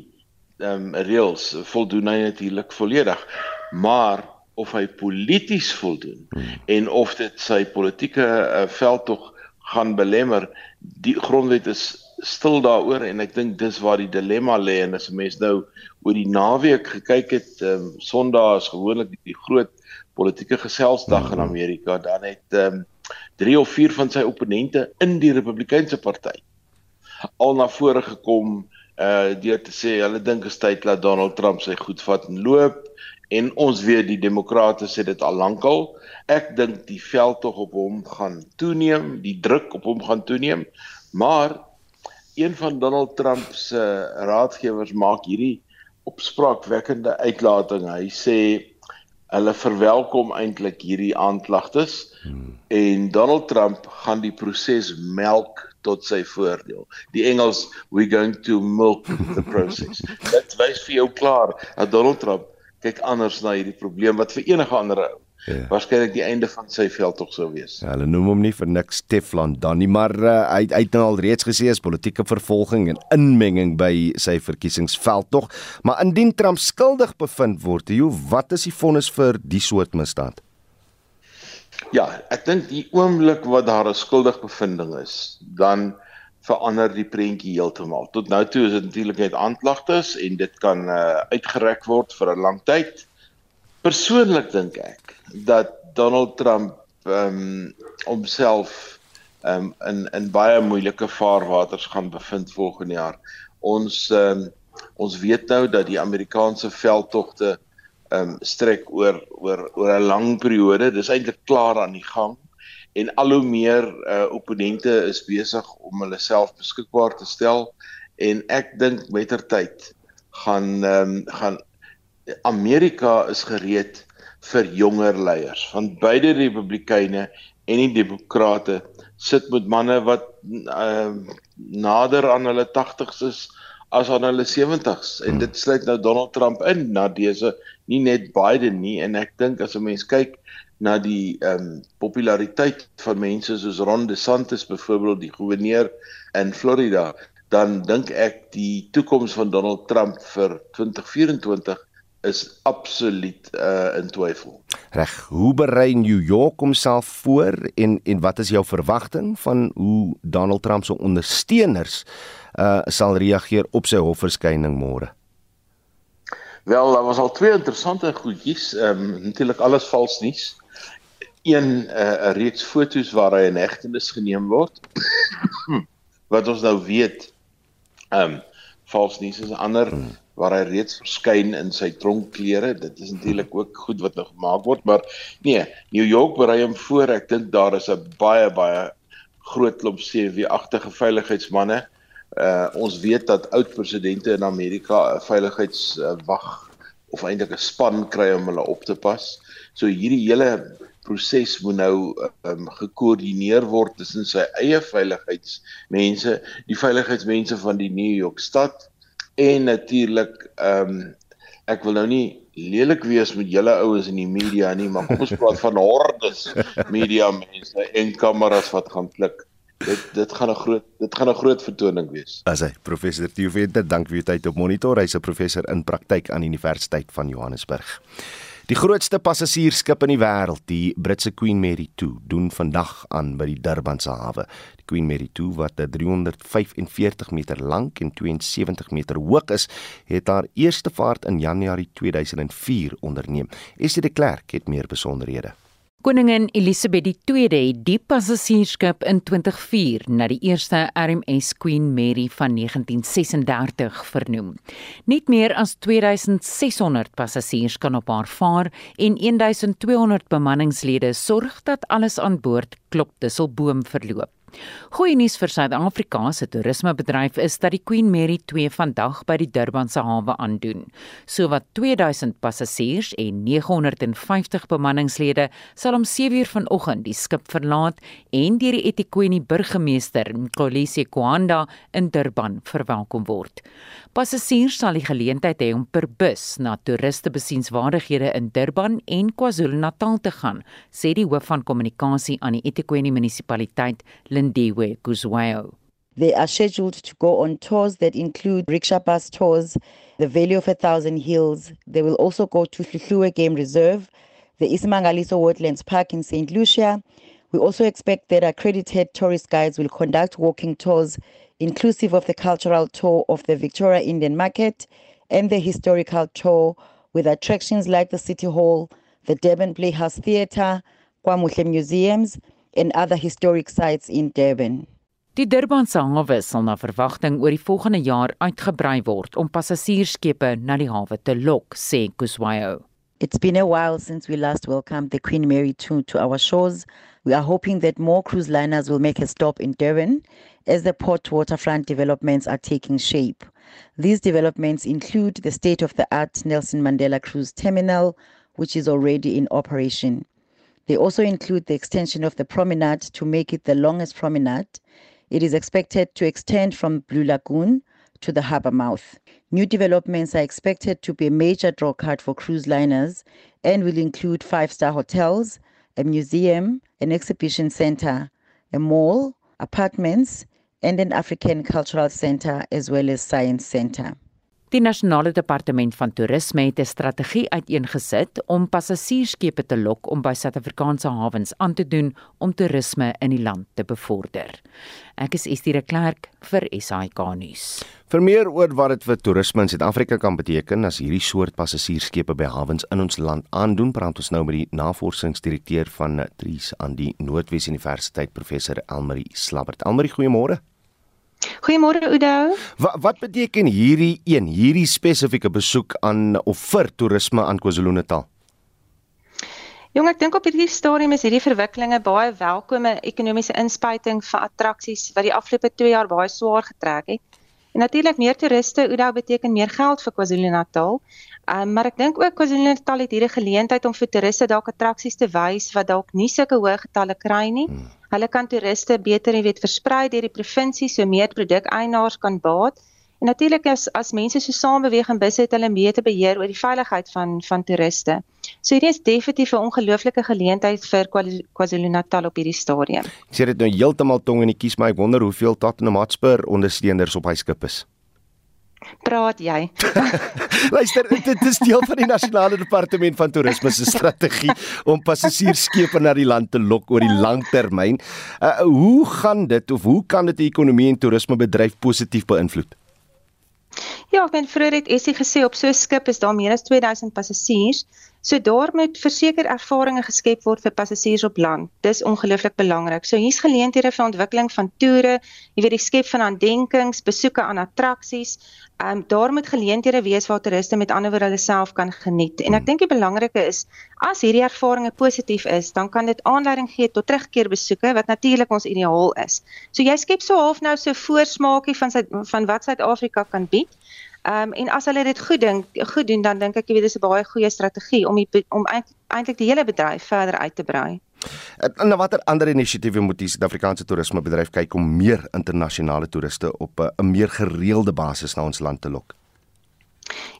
ehm um, reëls voldoen hy natuurlik volledig. Maar of hy polities voldoen en of dit sy politieke uh, veldtog gaan belemmer, die grondwet is stil daaroor en ek dink dis waar die dilemma lê en as 'n mens nou oor die naweek gekyk het, ehm um, Sondag is gewoonlik die, groot politieke geselsdag in Amerika, dan het ehm um, drie of vier van sy opponente in die Republikeinse party al na vore gekom uh deur te sê hulle dink is tyd dat Donald Trump sy goed vat en loop en ons weet die demokrate sê dit al lankal ek dink die veld tog op hom gaan toeneem die druk op hom gaan toeneem maar een van Donald Trump se raadgewers maak hierdie opspraakwekkende uitlating hy sê hulle verwelkom eintlik hierdie aanklagtes hmm. en Donald Trump gaan die proses melk tot sy voordeel. Die Engels we going to milk the process. Dit wys vir jou klaar dat Donald Trump kyk anders na hierdie probleem wat vir enige ander ou Ja. Waarskynlik die einde van sy veld tog sou wees. Ja, hulle noem hom nie vir niks Teflon dan nie, maar uh, hy hy het nou al reeds gesê is politieke vervolging en inmenging by sy verkiesingsveld tog. Maar indien Trump skuldig bevind word, hoe wat is die vonnis vir die soort misdaad? Ja, ek dink die oomblik wat daar 'n skuldig bevinding is, dan verander die prentjie heeltemal. Tot nou toe is dit natuurlik net aanklagtes en dit kan uh, uitgereik word vir 'n lang tyd. Persoonlik dink ek dat Donald Trump ehm um, homself ehm um, in in baie moeilike vaarwaters gaan bevind volgende jaar. Ons ehm um, ons weet nou dat die Amerikaanse veldtogte ehm um, strek oor oor oor 'n lang periode. Dis eintlik klaar aan die gang en al hoe meer uh, opponente is besig om hulle self beskikbaar te stel en ek dink mettertyd gaan ehm um, gaan Amerika is gereed vir jonger leiers van beide die republikeine en die demokrate sit met manne wat uh, nader aan hulle 80s is as aan hulle 70s en dit sluit nou Donald Trump in na dese nie net Biden nie en ek dink as 'n mens kyk na die ehm um, populariteit van mense soos Ron DeSantis byvoorbeeld die goewerneur in Florida dan dink ek die toekoms van Donald Trump vir 2024 is absoluut uh in twyfel. Reg, hoe berei New York homself voor en en wat is jou verwagting van hoe Donald Trump se ondersteuners uh sal reageer op sy hofverskyning môre? Wel, daar was al twee interessante goedjies, ehm um, natuurlik alles vals nuus. Een 'n uh, reeks fotos waar hy in hegtenis geneem word. wat ons nou weet, ehm um, vals nuus is 'n ander hmm waar hy reeds verskyn in sy tronkklere. Dit is natuurlik ook goed wat nog gemaak word, maar nee, New York berei hom voor. Ek dink daar is 'n baie baie groot klomp CW-agtige veiligheidsmanne. Uh ons weet dat oud presidente in Amerika 'n veiligheidswag uh, of eintlik 'n span kry om hulle op te pas. So hierdie hele proses moet nou um, gekoördineer word tussen sy eie veiligheidsmense, die veiligheidsmense van die New York stad en natuurlik ehm um, ek wil nou nie lelik wees met julle oues in die media nie, maar kom ons praat van hordes media mense en kameras wat gaan klik. dit dit gaan 'n groot dit gaan 'n groot vertoning wees. As hy professor Theo Venter, dank vir u tyd op monitor. Hy's 'n professor in praktyk aan die Universiteit van Johannesburg. Die grootste passasiersskip in die wêreld, die Britse Queen Mary 2, doen vandag aan by die Durbanse hawe. Die Queen Mary 2 wat 345 meter lank en 72 meter hoog is, het haar eerste vaart in Januarie 2004 onderneem. Esie de Klerk het meer besonderhede. Koningin Elisabeth II het die passasiersskip in 2004 na die eerste RMS Queen Mary van 1936 vernoem. Net meer as 2600 passasiers kan op haar vaar en 1200 bemanningslede sorg dat alles aan boord klop tusselboom verloop. Goeie nuus vir Suid-Afrika se toerismebedryf is dat die Queen Mary 2 vandag by die Durbanse hawe aandoen. Sowat 2000 passasiers en 950 bemanningslede sal om 7uur vanoggend die skip verlaat en deur die eThekwini burgemeester Kolisi Kwanda in Durban verwelkom word. Passasiers sal die geleentheid hê om per bus na toeristebesienswaardighede in Durban en KwaZulu-Natal te gaan, sê die hoof van kommunikasie aan die eThekwini munisipaliteit. Guzwayo. They are scheduled to go on tours that include rickshaw bus tours, the Valley of a Thousand Hills. They will also go to Hluhluwe Game Reserve, the Ismangaliso Woodlands Park in St. Lucia. We also expect that accredited tourist guides will conduct walking tours inclusive of the cultural tour of the Victoria Indian Market and the historical tour with attractions like the City Hall, the Durban Playhouse Theatre, Kwamuhle Museums, and other historic sites in Durban. Die Durbanse hawe sal na verwagting oor die volgende jaar uitgebrei word om passasiersskepe na die hawe te lok, sê Kuswayo. It's been a while since we last welcomed the Queen Mary 2 to our shores. We are hoping that more cruise liners will make a stop in Durban as the port waterfront developments are taking shape. These developments include the state of the art Nelson Mandela Cruise Terminal, which is already in operation. They also include the extension of the promenade to make it the longest promenade. It is expected to extend from Blue Lagoon to the harbour mouth. New developments are expected to be a major draw card for cruise liners and will include five star hotels, a museum, an exhibition centre, a mall, apartments, and an African cultural centre as well as science centre. Die nasionale departement van toerisme het 'n strategie uiteengesit om passasiersskepe te lok om by Suid-Afrikaanse hawens aan te doen om toerisme in die land te bevorder. Ek is Estie de Klerk vir SAK nuus. Vir meer oor wat dit vir toerisme in Suid-Afrika kan beteken as hierdie soort passasiersskepe by hawens in ons land aandoen, praat ons nou met die navorsingsdirekteur van Tries aan die Noordwes Universiteit, professor Elmarie Slabbert. Elmarie, goeiemôre. Goeiemôre Oudo. Wat wat beteken hierdie een, hierdie spesifieke besoek aan of vir toerisme aan KwaZulu-Natal? Jong, ek dink op hierdie stadium is hierdie verwikkelinge baie welkome ekonomiese inspuiting vir attraksies wat die afgelope 2 jaar baie swaar getrek het. En natuurlik meer toeriste, Oudo beteken meer geld vir KwaZulu-Natal. Um, maar ek dink ook KwaZulu-Natal het hierdie geleentheid om vir toeriste dalk attraksies te wys wat dalk nie sulke hoë getalle kry nie. Hmm. Hulle kan toeriste beter, jy weet, versprei deur die provinsie so meer produkeienaars kan baat. En natuurlik as as mense so saam beweeg in busse het hulle te beheer oor die veiligheid van van toeriste. So hierdie is definitief 'n ongelooflike geleentheid vir KwaZulu-Natal op hierdie stadium. Ek sê dit nou heeltemal tong in die kies, maar ek wonder hoeveel Tottenham Hotspur ondersteuners op hy skip is praat jy? Luister, dit is deel van die nasionale departement van toerisme se strategie om passasiersskepe na die land te lok oor die lang termyn. Uh, hoe gaan dit of hoe kan dit die ekonomie en toerismebedryf positief beïnvloed? Ja, ek ben vroeër het Essie gesê op so 'n skip is daar meer as 2000 passasiers. So daar moet verseker ervarings geskep word vir passasiers op land. Dis ongelooflik belangrik. So hier's geleenthede vir ontwikkeling van toere, jy weet die skep van aandenkings, besoeke aan attraksies. Ehm um, daar moet geleenthede wees waar toeriste met ander woorde hulle self kan geniet. En ek dink die belangrike is as hierdie ervarings positief is, dan kan dit aanleiding gee tot terugkeer besoeke wat natuurlik ons ideaal is. So jy skep so half nou so voorsmaakie van sy, van wat Suid-Afrika kan bied. Ehm um, en as hulle dit goed dink, goed doen, dan dink ek jy weet dis 'n baie goeie strategie om die, om eintlik die hele bedryf verder uit te brei. En na watter ander inisiatiewe moet die Suid-Afrikaanse toerismebedryf kyk om meer internasionale toeriste op 'n meer gereelde basis na ons land te lok?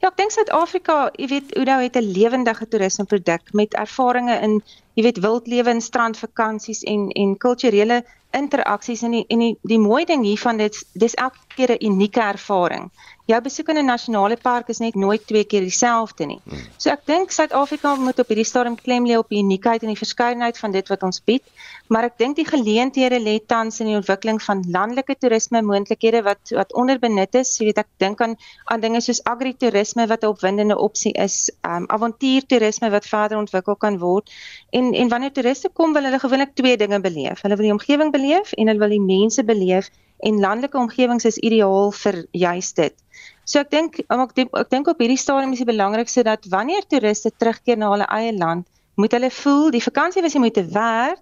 Ja, ek dink Suid-Afrika, jy weet, Oudo het 'n lewendige toerismeproduk met ervarings in, jy weet, wildlewe en strandvakansies en en kulturele interaksies en die en die die mooi ding hiervan dit dis elke keer 'n unieke ervaring jou besoek in 'n nasionale park is net nooit twee keer dieselfde nie. Hmm. So ek dink Suid-Afrika moet op hierdie stadium klem lê op die uniekheid en die verskeidenheid van dit wat ons bied, maar ek dink die geleenthede lê tans in die ontwikkeling van landelike toerisme moontlikhede wat wat onderbenut is. Jy weet ek dink aan aan dinge soos agritourisme wat 'n opwindende opsie is, um avontuurtoerisme wat verder ontwikkel kan word. En en wanneer toeriste kom, wil hulle gewoonlik twee dinge beleef. Hulle wil die omgewing beleef en hulle wil die mense beleef en landelike omgewings is ideaal vir juist dit. So ek dink ek dink ek dink op hierdie stadium is dit belangrikste dat wanneer toeriste terugkeer na hulle eie land, moet hulle voel die vakansie was nie moeite werd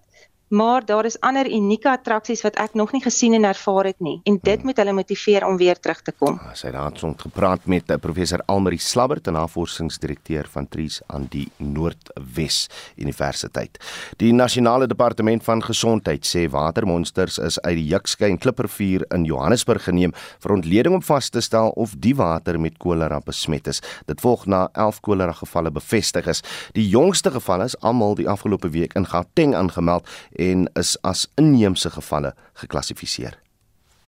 maar daar is ander unieke attraksies wat ek nog nie gesien en ervaar het nie en dit moet hulle motiveer om weer terug te kom. Ah, sy het aansond gepraat met uh, professor Almarie Slabbert, 'n navorsingsdirekteur van Tries aan die Noordwes Universiteit. Die nasionale departement van gesondheid sê watermonsters is uit die Jukskei en Klippervuur in Johannesburg geneem vir ontleding om vas te stel of die water met kolera besmet is. Dit volg na 11 kolera gevalle bevestig is. Die jongste gevalle is almal die afgelope week in Gauteng aangemeld en is as inheemse gevalle geklassifiseer.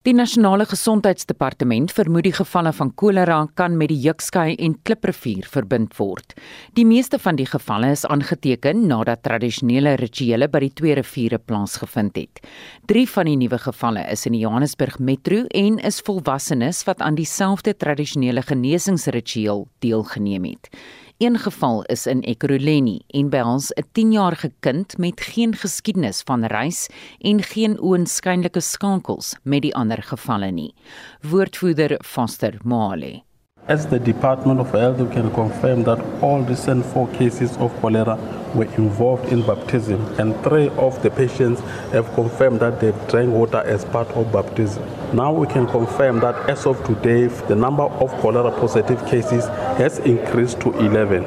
Die nasionale gesondheidsdepartement vermoed die gevalle van kolera kan met die Jukskei en Klipprivier verbind word. Die meeste van die gevalle is aangeteken nadat tradisionele rituele by die twee riviere plaasgevind het. 3 van die nuwe gevalle is in die Johannesburg Metro en is volwassenes wat aan dieselfde tradisionele genesingsritueel deelgeneem het. Een geval is in Ekurhuleni en by ons 'n 10-jarige kind met geen geskiedenis van reis en geen oënskynlike skankels met die ander gevalle nie. Woordvoerder Foster Male As the Department of Health, we can confirm that all recent four cases of cholera were involved in baptism, and three of the patients have confirmed that they drank water as part of baptism. Now we can confirm that as of today, the number of cholera positive cases has increased to 11.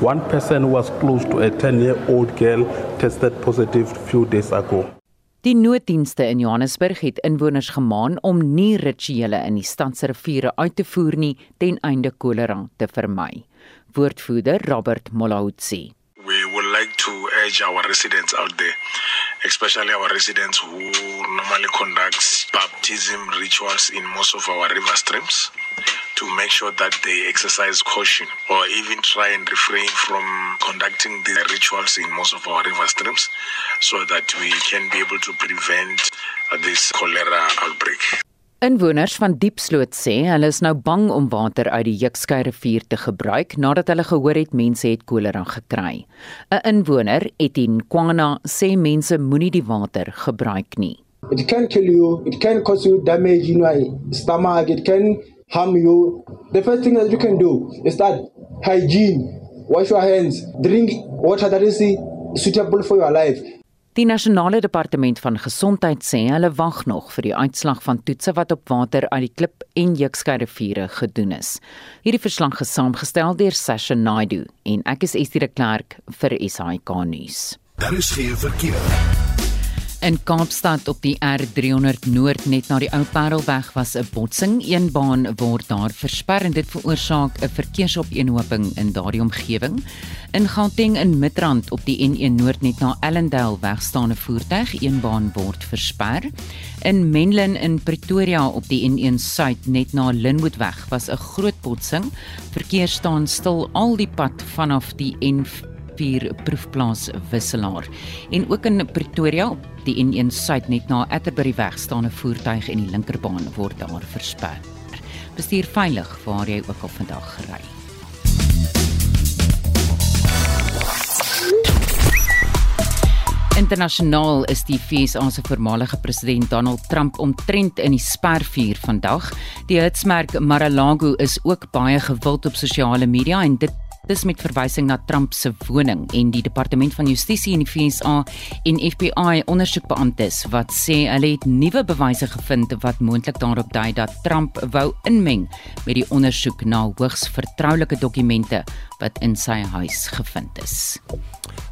One person who was close to a 10 year old girl tested positive a few days ago. Die nooddienste in Johannesburg het inwoners gemaan om nie rituele in die stad se riviere uit te voer nie ten einde kolera te vermy. Woordvoerder Robert Molautsi. We would like to urge our residents out there, especially our residents who normally conduct baptism rituals in most of our river streams to make sure that they exercise caution or even try and refrain from conducting the rituals in most of our river streams so that we can be able to prevent this cholera outbreak. Inwoners van Diepsloot sê hulle is nou bang om water uit die Jukskei rivier te gebruik nadat hulle gehoor het mense het kolera gekry. 'n Inwoner, Etienne Kwana, sê mense moenie die water gebruik nie. It can kill you, it can cause you damage in your stomach, it can harm you, the first thing that you can do is that hygiene. Wash your hands, drink water that is suitable for your life. Die nasionale departement van gesondheid sê hulle wag nog vir die uitslag van toetse wat op water uit die klip en Jukskei riviere gedoen is. Hierdie verslag is saamgestel deur Sasha Naidu en ek is Estie de Klerk vir SAK nuus. Daar is geen verkeer. In Kaapstad op die R300 Noord net na die Ou Parelweg was 'n botsing. Een baan word daar versper en dit veroorsaak 'n verkeersopeenhoping in daardie omgewing. In Gauteng in Midrand op die N1 Noord net na Ellendale wegstaande voertuig, een baan word versper. In Menlyn in Pretoria op die N1 Suid net na Linwoodweg was 'n groot botsing. Verkeer staan stil al die pad vanaf die N4 vier proefplaas wisselaar. En ook in Pretoria op die N1 Suid net na Atterbury weg staan 'n voertuig en die linkerbaan word daar versper. Bestuur veilig waar jy ook al vandag gery. Internasionaal is die FSA se voormalige president Donald Trump omtrent in die spervuur vandag. Die hitsmerk Mar-a-Lago is ook baie gewild op sosiale media en dit Dis met verwysing na Trump se woning en die departement van justisie in die VSA en FBI ondersoekbeamptes wat sê hulle het nuwe bewyse gevind wat moontlik daarop dui dat Trump wou inmeng met die ondersoek na hoogs vertroulike dokumente wat in sy huis gevind is.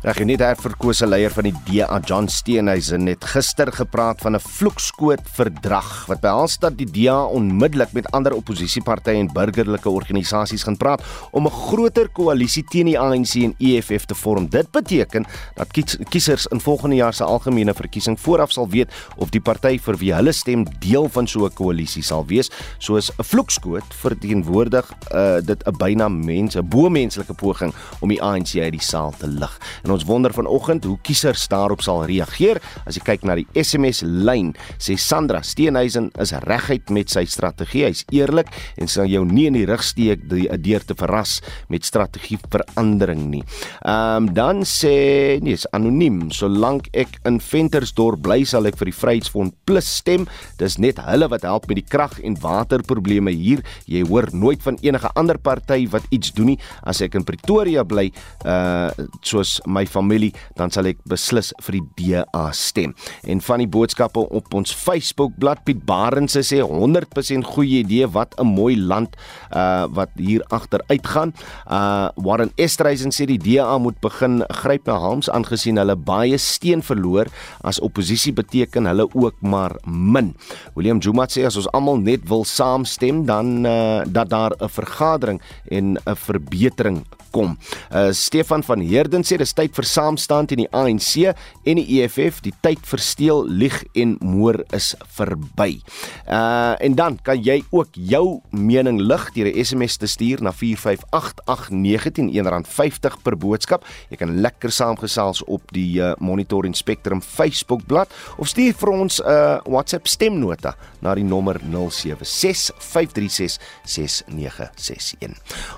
Reg nie daar verkose leier van die DA John Steenhuisen het gister gepraat van 'n vloekskoot verdrag wat behels dat die DA onmiddellik met ander oppositiepartye en burgerlike organisasies gaan praat om 'n groter koalisie teen die ANC en EFF te vorm. Dit beteken dat kies, kiesers in volgende jaar se algemene verkiesing vooraf sal weet of die party vir wie hulle stem deel van so 'n koalisie sal wees. Soos 'n vloekskoot verteenwoordig uh, dit 'n byna mense, 'n bo-menslike poging om die ANC uit die saal te lig. En ons wonder vanoggend hoe kiesers daarop sal reageer. As jy kyk na die SMS lyn, sê Sandra Steenhuisen is reguit met sy strategie. Hy's eerlik en sal jou nie in die rug steek deur te verras met strategie verandering nie. Ehm um, dan sê nee, is anoniem. Solank ek in Ventersdorp bly, sal ek vir die Vryheidsfront Plus stem. Dis net hulle wat help met die krag en waterprobleme hier. Jy hoor nooit van enige ander party wat iets doen nie. As ek in Pretoria bly, uh soos my familie, dan sal ek beslis vir die DA stem. En van die boodskappe op ons Facebook bladsy Piet Barends sê 100% goeie idee, wat 'n mooi land uh wat hier agter uitgaan. Uh Warren Estreisen sê die DA moet begin gryp na Hams aangesien hulle baie steen verloor as oppositie beteken hulle ook maar min. William Juma sê as ons almal net wil saamstem dan uh, dat daar 'n vergadering en 'n verbetering kom. Uh Stefan van Heerden sê dis tyd vir saamstand teen die ANC en die EFF. Die tyd vir steel, lieg en moor is verby. Uh en dan kan jy ook jou mening lig deur 'n SMS te stuur na 45889 R1.50 per boodskap. Jy kan lekker saamgesels op die uh, Monitor en Spectrum Facebook bladsy of stuur vir ons 'n uh, WhatsApp stemnota na die nommer 0765366961.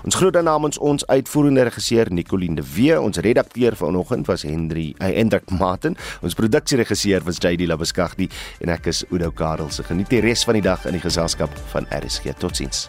Ons groet namens ons uitvoer uitvoerende regisseur Nicoline de Wee, ons redakteur vanoggend was Henry uh, Hendrik Martin, ons produksieregisseur was JD Labuskaghni en ek is Udo Karel. Se geniet die res van die dag in die geselskap van RSG. Totsiens.